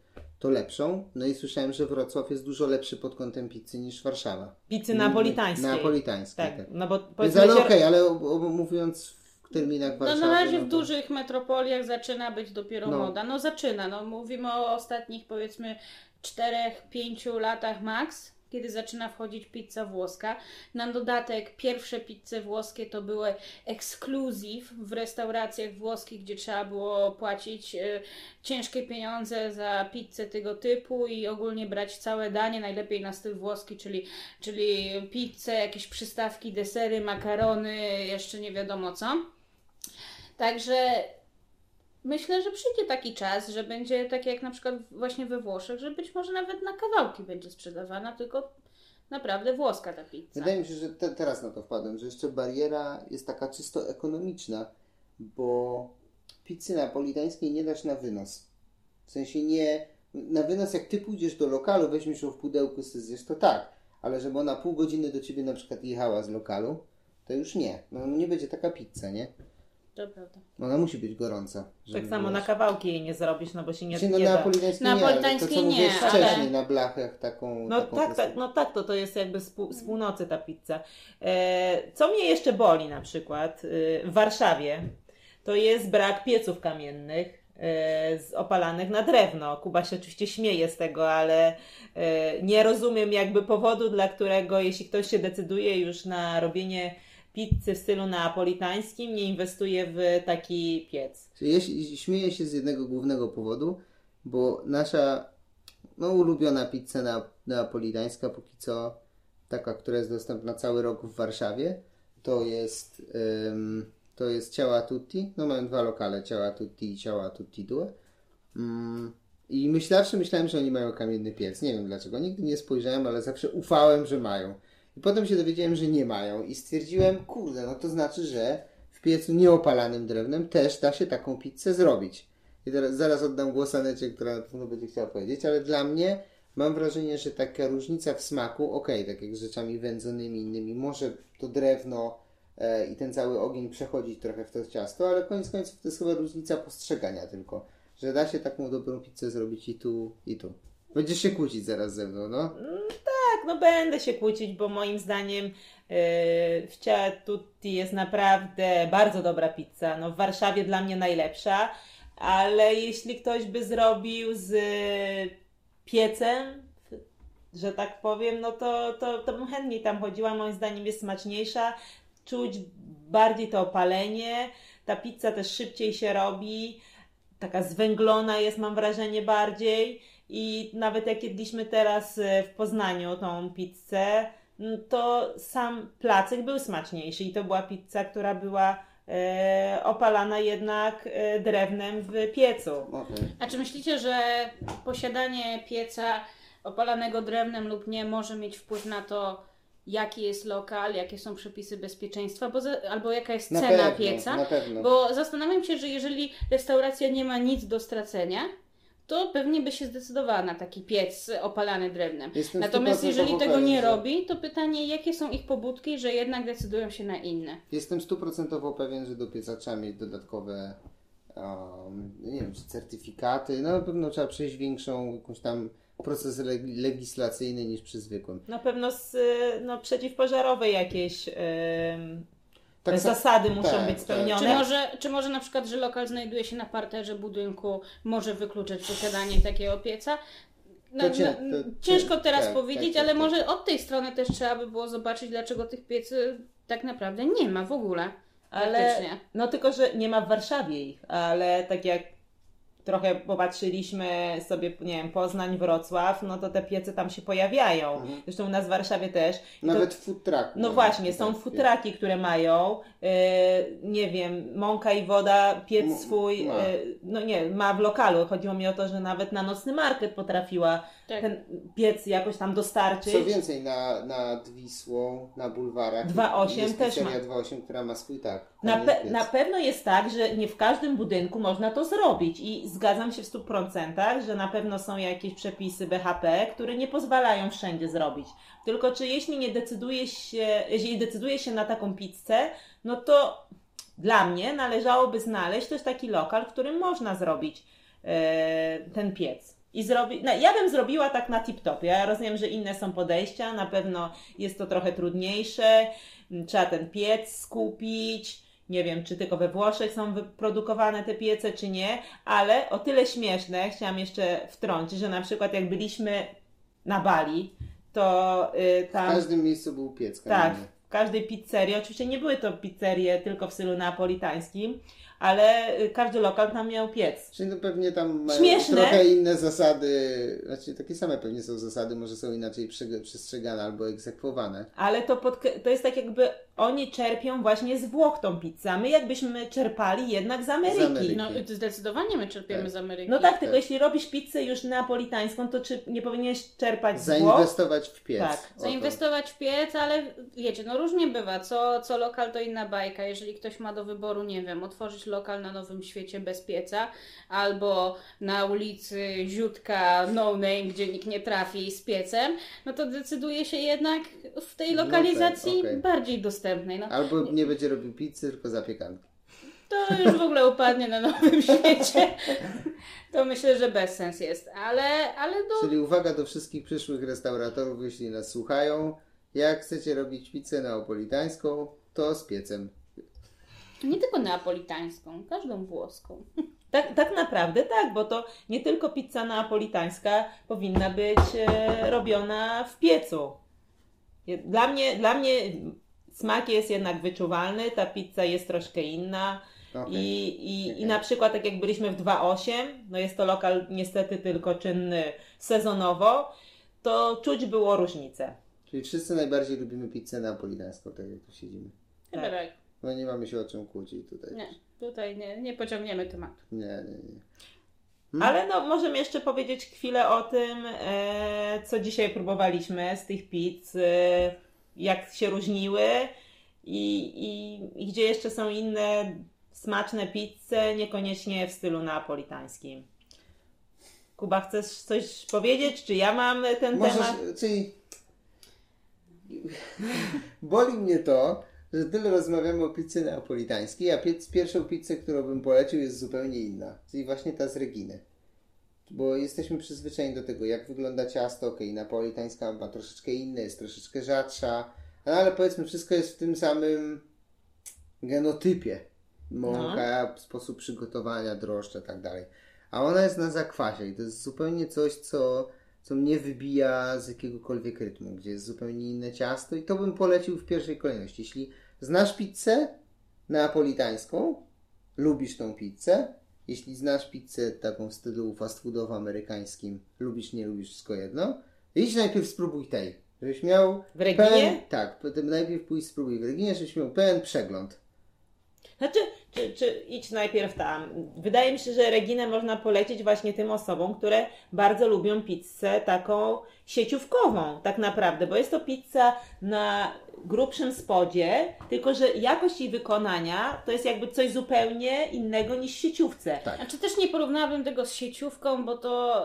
to lepszą. No i słyszałem, że Wrocław jest dużo lepszy pod kątem pizzy niż Warszawa. Pizzy napolitańskiej. Napolitańskiej, Tak, tak. no bo Więc powiedzmy ale okej, ale o- o- mówiąc w terminach No, na razie no w to- dużych metropoliach zaczyna być dopiero No. moda. No zaczyna. No, mówimy o ostatnich powiedzmy 4-5 latach max, kiedy zaczyna wchodzić pizza włoska. Na dodatek pierwsze pizze włoskie to były ekskluzyw w restauracjach włoskich, gdzie trzeba było płacić e, ciężkie pieniądze za pizzę tego typu i ogólnie brać całe danie, najlepiej na styl włoski, czyli, czyli pizzę, jakieś przystawki, desery, makarony, jeszcze nie wiadomo co. Także myślę, że przyjdzie taki czas, że będzie tak jak na przykład właśnie we Włoszech, że być może nawet na kawałki będzie sprzedawana, tylko naprawdę włoska ta pizza. Wydaje mi się, że te, teraz na to wpadłem, że jeszcze bariera jest taka czysto ekonomiczna, bo pizzy napolitańskiej nie dasz na wynos. W sensie nie... Na wynos jak ty pójdziesz do lokalu, weźmiesz ją w pudełku, zjesz, to tak. Ale żeby ona pół godziny do ciebie na przykład jechała z lokalu, to już nie. No nie będzie taka pizza, nie? To prawda. Ona musi być gorąca. Tak samo na kawałki jej nie zrobisz, no bo się nie, Znaczy, no, nie na da. napolitańskiej nie, to Napolitańskiej co nie, mówiłeś ale- wcześniej, na blachach taką... No taką tak, tak, no tak, to, to jest jakby z, pół, z północy ta pizza. E, co mnie jeszcze boli na przykład e, w Warszawie, to jest brak pieców kamiennych e, z opalanych na drewno. Kuba się oczywiście śmieje z tego, ale e, nie rozumiem jakby powodu, dla którego jeśli ktoś się decyduje już na robienie pizzy w stylu neapolitańskim, nie inwestuje w taki piec. Się- śmieję się z jednego głównego powodu, bo nasza no, ulubiona pizza na, neapolitańska póki co, taka, która jest dostępna cały rok w Warszawie, to jest ym, to jest Ciała Tutti. No mają dwa lokale, Ciała Tutti i Ciała Tutti Due. Mm, I myślawszy myślałem, że oni mają kamienny piec. Nie wiem dlaczego. Nigdy nie spojrzałem, ale zawsze ufałem, że mają. I potem się dowiedziałem, że nie mają i stwierdziłem, kurde, no to znaczy, że w piecu nieopalanym drewnem też da się taką pizzę zrobić. I teraz zaraz oddam głos Anecie, która na pewno będzie chciała powiedzieć, ale dla mnie mam wrażenie, że taka różnica w smaku, okej, tak jak z rzeczami wędzonymi innymi, może to drewno e, i ten cały ogień przechodzić trochę w to ciasto, ale koniec końców to jest chyba różnica postrzegania tylko, że da się taką dobrą pizzę zrobić i tu, i tu. Będziesz się kłócić zaraz ze mną, no. Tak, no będę się kłócić, bo moim zdaniem yy, w Tutti jest naprawdę bardzo dobra pizza. No w Warszawie dla mnie najlepsza, ale jeśli ktoś by zrobił z piecem, że tak powiem, no to, to, to bym chętniej tam chodziła. Moim zdaniem jest smaczniejsza, czuć bardziej to opalenie, ta pizza też szybciej się robi, taka zwęglona jest mam wrażenie bardziej. I nawet jak jedliśmy teraz e, w Poznaniu tą pizzę, to sam placek był smaczniejszy i to była pizza, która była e, opalana jednak e, drewnem w piecu. A czy myślicie, że posiadanie pieca opalanego drewnem lub nie może mieć wpływ na to, jaki jest lokal, jakie są przepisy bezpieczeństwa, bo za, albo jaka jest Na cena pewno, pieca? na pewno. Bo zastanawiam się, że jeżeli restauracja nie ma nic do stracenia, to pewnie by się zdecydowała na taki piec opalany drewnem. Jestem Natomiast jeżeli tego nie robi, to pytanie, jakie są ich pobudki, że jednak decydują się na inne. Jestem stuprocentowo pewien, że do pieca trzeba mieć dodatkowe um, nie wiem, czy certyfikaty. No na pewno trzeba przejść większą jakąś tam proces leg- legislacyjny niż przy zwykłym. Na pewno z, e, no, przeciwpożarowe jakieś em, Tak sa- zasady muszą tak, być tak. spełnione. Czy może, czy może na przykład, że lokal znajduje się na parterze budynku, może wykluczyć posiadanie takiego pieca? No, To cię- no, to- ciężko teraz tak, powiedzieć, tak, ale tak. może od tej strony też trzeba by było zobaczyć, dlaczego tych piecy tak naprawdę nie ma w ogóle. Ale no tylko, że nie ma w Warszawie ich, ale tak jak trochę popatrzyliśmy sobie, nie wiem, Poznań, Wrocław, no to te piece tam się pojawiają. Mhm. Zresztą u nas w Warszawie też. I to- Nawet w food trucku. no właśnie, są futraki, które mają, e, nie wiem, mąka i woda, piec M- swój, ma. e, no nie, ma w lokalu. Chodziło mi o to, że nawet na nocny market potrafiła Tak. ten piec jakoś tam dostarczyć. Co więcej, na, nad Wisłą, na bulwarach 2.8 jest też ma. 2.8, która ma swój tak. Na, pe- na pewno jest tak, że nie w każdym budynku można to zrobić i zgadzam się w 100%, że na pewno są jakieś przepisy BHP, które nie pozwalają wszędzie zrobić. Tylko czy jeśli nie decyduje się, jeśli decyduje się na taką pizzę, no to dla mnie należałoby znaleźć też taki lokal, w którym można zrobić e, ten piec. I zrobi, no, ja bym zrobiła tak na tip-top. Ja rozumiem, że inne są podejścia, na pewno jest to trochę trudniejsze. Trzeba ten piec skupić. Nie wiem, czy tylko we Włoszech są wyprodukowane te piece, czy nie, ale o tyle śmieszne, chciałam jeszcze wtrącić, że na przykład jak byliśmy na Bali, to y, W tam. każdym miejscu był piec Tak, w każdej pizzerii. Oczywiście nie były to pizzerie tylko w stylu neapolitańskim, ale y, każdy lokal tam miał piec. Czyli no pewnie tam mają Śmieszne. trochę inne zasady, znaczy takie same pewnie są zasady, może są inaczej prze- przestrzegane albo egzekwowane. Ale to, podk- to jest tak jakby oni czerpią właśnie z Włoch tą pizzę, a my jakbyśmy czerpali jednak z Ameryki. Ameryki. No zdecydowanie my czerpiemy Tak. z Ameryki. No tak, tylko Tak. jeśli robisz pizzę już neapolitańską, to czy nie powinieneś czerpać z Włoch? Zainwestować w piec. Tak. Zainwestować w piec, ale wiecie, no różnie bywa. Co, co lokal to inna bajka. Jeżeli ktoś ma do wyboru, nie wiem, otworzyć lokal na Nowym Świecie bez pieca, albo na ulicy Ziutka No Name, gdzie nikt nie trafi z piecem, no to decyduje się jednak w tej No lokalizacji tak, okej. bardziej dostępnej. No, Albo nie będzie robił pizzy, tylko zapiekanki. to już w ogóle upadnie na Nowym Świecie. To myślę, że bez sens jest. Ale, ale no, Czyli uwaga do wszystkich przyszłych restauratorów, jeśli nas słuchają. Jak chcecie robić pizzę neapolitańską, to z piecem. Nie tylko neapolitańską, każdą włoską. Tak, tak naprawdę tak, bo to nie tylko pizza neapolitańska powinna być e, robiona w piecu. Dla mnie, dla mnie smak jest jednak wyczuwalny, ta pizza jest troszkę inna. Okej. I, i, Okej. I na przykład tak jak byliśmy w 2.8, no jest to lokal niestety tylko czynny sezonowo, to czuć było różnicę. Czyli wszyscy najbardziej lubimy pizzę neapolitańską, tak jak tu siedzimy. Chyba Tak. No nie mamy się o czym kłócić tutaj. Nie, tutaj nie, nie pociągniemy tematu. Nie, nie, nie. Ale no, możemy jeszcze powiedzieć chwilę o tym, e, co dzisiaj próbowaliśmy z tych pizz, e, jak się różniły i, i, i gdzie jeszcze są inne smaczne pizze, niekoniecznie w stylu neapolitańskim. Kuba, chcesz coś powiedzieć? Czy ja mam ten Możesz, temat? czyli boli mnie to, że tyle rozmawiamy o pizzy neapolitańskiej, a piec, pierwszą pizzę, którą bym polecił jest zupełnie inna. Czyli właśnie ta z Reginy. Bo jesteśmy przyzwyczajeni do tego, jak wygląda ciasto, okej, napolitańska ma troszeczkę inne, jest troszeczkę rzadsza, no ale powiedzmy wszystko jest w tym samym genotypie. Mąka, sposób przygotowania, drożdże, tak dalej. A ona jest na zakwasie i to jest zupełnie coś, co, co mnie wybija z jakiegokolwiek rytmu, gdzie jest zupełnie inne ciasto i to bym polecił w pierwszej kolejności. Jeśli znasz pizzę neapolitańską, lubisz tą pizzę, jeśli znasz pizzę taką w stylu fast foodowo-amerykańskim, lubisz, nie lubisz, wszystko jedno, idź najpierw spróbuj tej, żebyś miał W Reginie? pełen, tak, najpierw pójść spróbuj w Reginie, żebyś miał pełen przegląd. Znaczy, czy, czy idź najpierw tam. Wydaje mi się, że Reginę można polecić właśnie tym osobom, które bardzo lubią pizzę taką sieciówkową, tak naprawdę, bo jest to pizza na grubszym spodzie, tylko że jakość jej wykonania to jest jakby coś zupełnie innego niż w sieciówce. Tak. Znaczy też nie porównałabym tego z sieciówką, bo to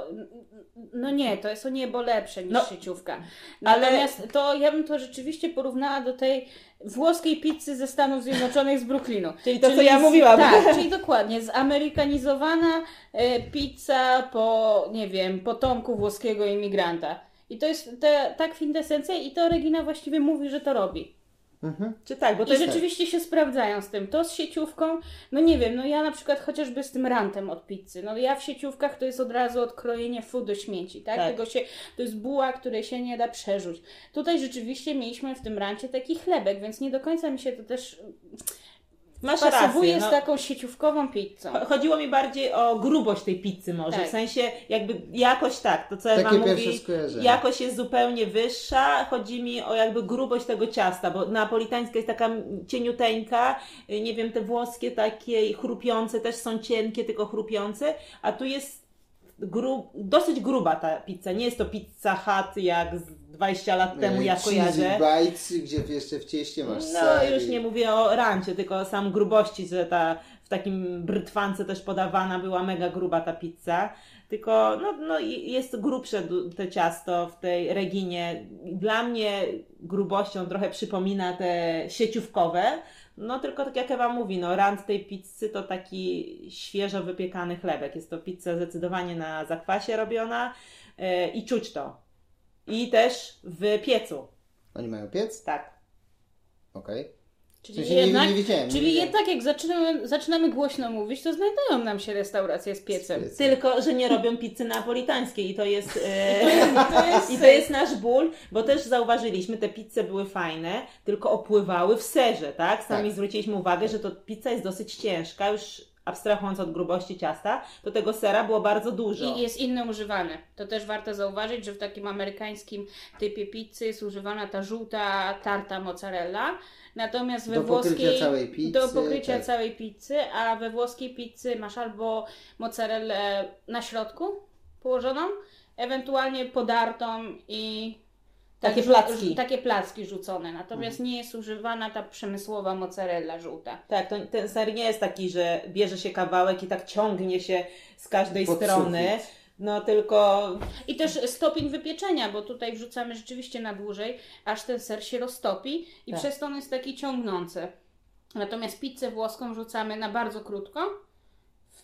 no nie, to jest o niebo lepsze niż No, sieciówka. ale- Natomiast to ja bym to rzeczywiście porównała do tej włoskiej pizzy ze Stanów Zjednoczonych z Brooklynu. Czyli to, co ja z- mówiłam. Tak, czyli dokładnie, zamerykanizowana e, pizza po, nie wiem, potomku włoskiego imigranta. I to jest te, ta kwintesencja i to Regina właściwie mówi, że to robi. Czy tak, bo to I jest... rzeczywiście się sprawdzają z tym. To z sieciówką, no nie wiem, no ja na przykład chociażby z tym rantem od pizzy. No ja w sieciówkach to jest od razu odkrojenie fu do śmieci, tak? Tak. Tego się, to jest buła, której się nie da przerzuć. Tutaj rzeczywiście mieliśmy w tym rancie taki chlebek, więc nie do końca mi się to też Masz pasowuje rację, z no. taką sieciówkową pizzą. Cho- Chodziło mi bardziej o grubość tej pizzy może, Tak. w sensie jakby jakość tak, to co Ewa Takie mówi, jakość jest zupełnie wyższa, chodzi mi o jakby grubość tego ciasta, bo napolitańska jest taka cieniuteńka, nie wiem, te włoskie takie chrupiące też są cienkie, tylko chrupiące, a tu jest gru, dosyć gruba ta pizza, nie jest to pizza hut jak z 20 lat temu ja kojarzę. bites, gdzie jeszcze w cieście masz No ser już nie mówię o rancie, tylko sam grubości, że ta w takim brytwance też podawana była mega gruba ta pizza. Tylko no, no jest grubsze te ciasto w tej Reginie. Dla mnie grubością trochę przypomina te sieciówkowe. No tylko tak jak Ewa mówi, no rant tej pizzy to taki świeżo wypiekany chlebek. Jest to pizza zdecydowanie na zakwasie robiona e, i czuć to. I też w piecu, Oni mają piec? tak. Okej. Czyli, W sensie nie- jednak, nie wiedziałem, nie czyli wiedziałem. jednak jak zaczynamy, zaczynamy głośno mówić, to znajdują nam się restauracje z piecem. Z piecem. Tylko, że nie robią pizzy napolitańskiej i to jest, e, To jest, i to jest nasz ból, bo też zauważyliśmy, te pizze były fajne, tylko opływały w serze, tak? Sami Tak. zwróciliśmy uwagę, że to pizza jest dosyć ciężka, już abstrahując od grubości ciasta, to tego sera było bardzo dużo. I jest inny używany. To też warto zauważyć, że w takim amerykańskim typie pizzy jest używana ta żółta tarta mozzarella, natomiast we Do pokrycia włoskiej całej pizzy, do pokrycia tak. całej pizzy, a we włoskiej pizzy masz albo mozzarellę na środku położoną, ewentualnie podartą i Takie placki. takie placki rzucone. Natomiast Mhm. nie jest używana ta przemysłowa mozzarella żółta. Tak, to, ten ser nie jest taki, że bierze się kawałek i tak ciągnie się z każdej Pod strony, sufit. no tylko I też stopień wypieczenia, bo tutaj wrzucamy rzeczywiście na dłużej, aż ten ser się roztopi i Tak. przez to on jest taki ciągnący. Natomiast pizzę włoską wrzucamy na bardzo krótko.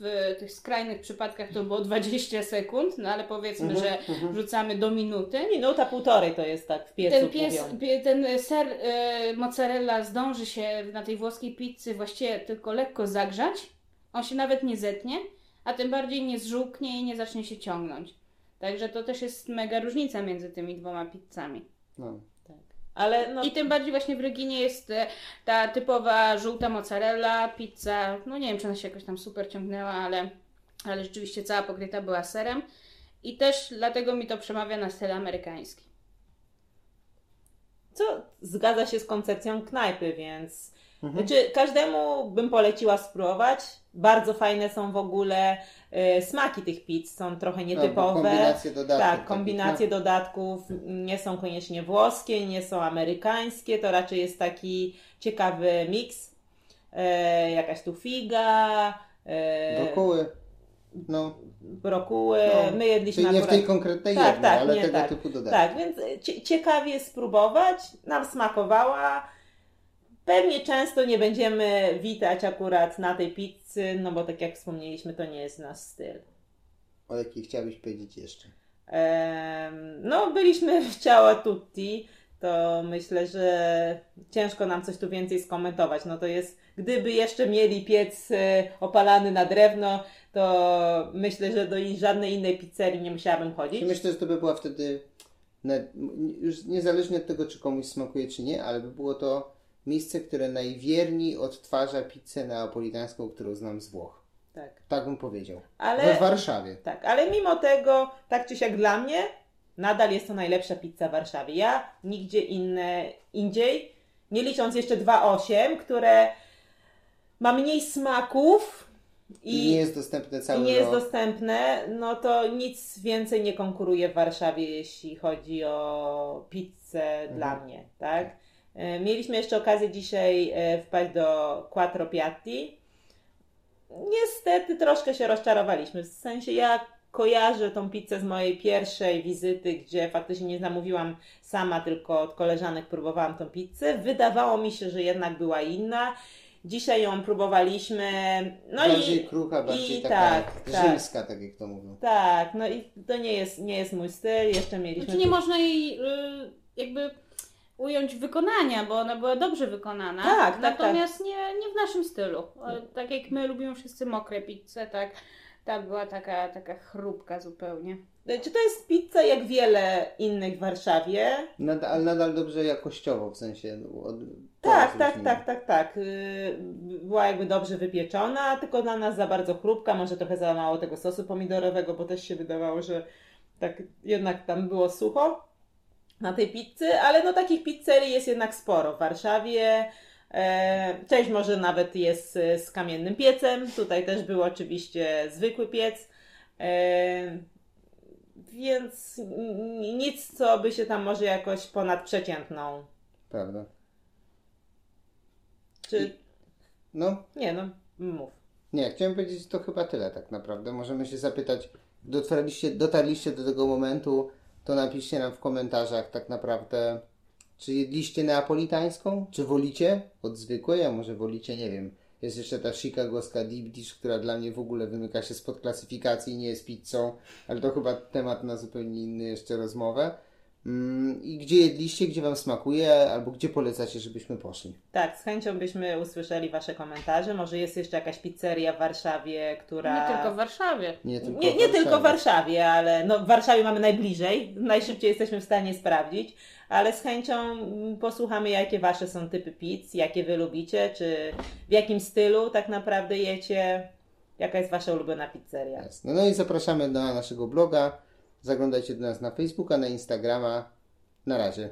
W tych skrajnych przypadkach to było 20 sekund, no ale powiedzmy, Mhm, że wrzucamy do minuty. minuta, półtorej to jest tak w piecu Ten, pies, mówią. ten ser y, mozzarella zdąży się na tej włoskiej pizzy właściwie tylko lekko zagrzać. On się nawet nie zetnie, a tym bardziej nie zżółknie i nie zacznie się ciągnąć. Także to też jest mega różnica między tymi dwoma pizzami. No. Ale no, I tym bardziej właśnie w Reginie jest e, ta typowa żółta mozzarella, pizza, no nie wiem czy ona się jakoś tam super ciągnęła, ale, ale rzeczywiście cała pokryta była serem. I też dlatego mi to przemawia na styl amerykański. co zgadza się z koncepcją knajpy, więc Mhm. znaczy, każdemu bym poleciła spróbować. Bardzo fajne są w ogóle e, smaki tych pizz, są trochę No, nietypowe. kombinacje dodatków tak, kombinacje dodatków nie są koniecznie włoskie, nie są amerykańskie, to raczej jest taki ciekawy miks. E, jakaś tu figa, e, Brokuły. No. brokuły. no. My jedliśmy Czyli nie w akurat... tej konkretnej Tak, jednej, tak, ale tego tak. typu dodatki. Tak, więc cie- ciekawie spróbować. Nam smakowała. Pewnie często nie będziemy witać akurat na tej pizzy, no bo tak jak wspomnieliśmy, to nie jest nasz styl. O jakiej chciałabyś powiedzieć jeszcze? Em, no, byliśmy w Ciała Tutti, to myślę, że ciężko nam coś tu więcej skomentować. No to jest, gdyby jeszcze mieli piec e, opalany na drewno, to myślę, że do żadnej innej pizzerii nie musiałabym chodzić. Myślę, że to by była wtedy, już niezależnie od tego, czy komuś smakuje, czy nie, ale by było to miejsce, które najwierniej odtwarza pizzę neapolitańską, którą znam z Włoch. Tak. Tak bym powiedział. Ale... We Warszawie. Tak, ale mimo tego, tak czy siak dla mnie, nadal jest to najlepsza pizza w Warszawie. Ja nigdzie inne, indziej, nie licząc jeszcze 2.8, które ma mniej smaków I, nie jest dostępne i cały nie jest rok. dostępne, no to nic więcej nie konkuruje w Warszawie, jeśli chodzi o pizzę dla mnie, tak? E, Mieliśmy jeszcze okazję dzisiaj e, wpaść do Quattro Piatti. Niestety troszkę się rozczarowaliśmy. W sensie ja kojarzę tą pizzę z mojej pierwszej wizyty, gdzie faktycznie nie zamówiłam sama, tylko od koleżanek próbowałam tą pizzę. Wydawało mi się, że jednak była inna. Dzisiaj ją próbowaliśmy. No bardziej i krucha, bardziej i taka tak, tak. rzymska, tak jak to mówią. tak, no i to nie jest, nie jest mój styl. Jeszcze mieliśmy. Znaczy nie tu- można jej y, jakby ująć wykonania, bo ona była dobrze wykonana. Tak, tak, Natomiast Nie, nie w naszym stylu. O, Tak jak my lubimy wszyscy mokre pizze, tak Ta była taka, taka chrupka zupełnie. Czy to jest pizza jak wiele innych w Warszawie? Nadal, ale nadal dobrze jakościowo, w sensie... no, Od, Tak, tak, różni. tak, tak, tak. Yy, Była jakby dobrze wypieczona, tylko dla nas za bardzo chrupka, może trochę za mało tego sosu pomidorowego, bo też się wydawało, że tak jednak tam było sucho na tej pizzy, ale no takich pizzerii jest jednak sporo w Warszawie. E, Część może nawet jest e, z kamiennym piecem, tutaj też był oczywiście zwykły piec. E, Więc nic, co by się tam może jakoś ponad przeciętną. Prawda. Czy No, nie, no mów. Nie, chciałem powiedzieć, to chyba tyle tak naprawdę. Możemy się zapytać, dotarliście, dotarliście do tego momentu, to napiszcie nam w komentarzach tak naprawdę, czy jedliście neapolitańską, czy wolicie od zwykłej, a może wolicie, nie wiem. Jest jeszcze ta chicagowska deep dish, która dla mnie w ogóle wymyka się spod klasyfikacji, nie jest pizzą, ale to chyba temat na zupełnie inny jeszcze rozmowę. Mm, I gdzie jedliście, gdzie Wam smakuje, albo gdzie polecacie, żebyśmy poszli. Tak, z chęcią byśmy usłyszeli Wasze komentarze. Może jest jeszcze jakaś pizzeria w Warszawie, która. Nie tylko w Warszawie. Nie tylko, nie, nie w tylko w Warszawie. Ale no, w Warszawie mamy najbliżej, najszybciej jesteśmy w stanie sprawdzić, ale z chęcią mm, posłuchamy, jakie Wasze są typy pizz, jakie Wy lubicie, czy w jakim stylu tak naprawdę jecie, jaka jest Wasza ulubiona pizzeria. Jasne. No i zapraszamy na naszego bloga. Zaglądajcie do nas na Facebooka, na Instagrama. Na razie.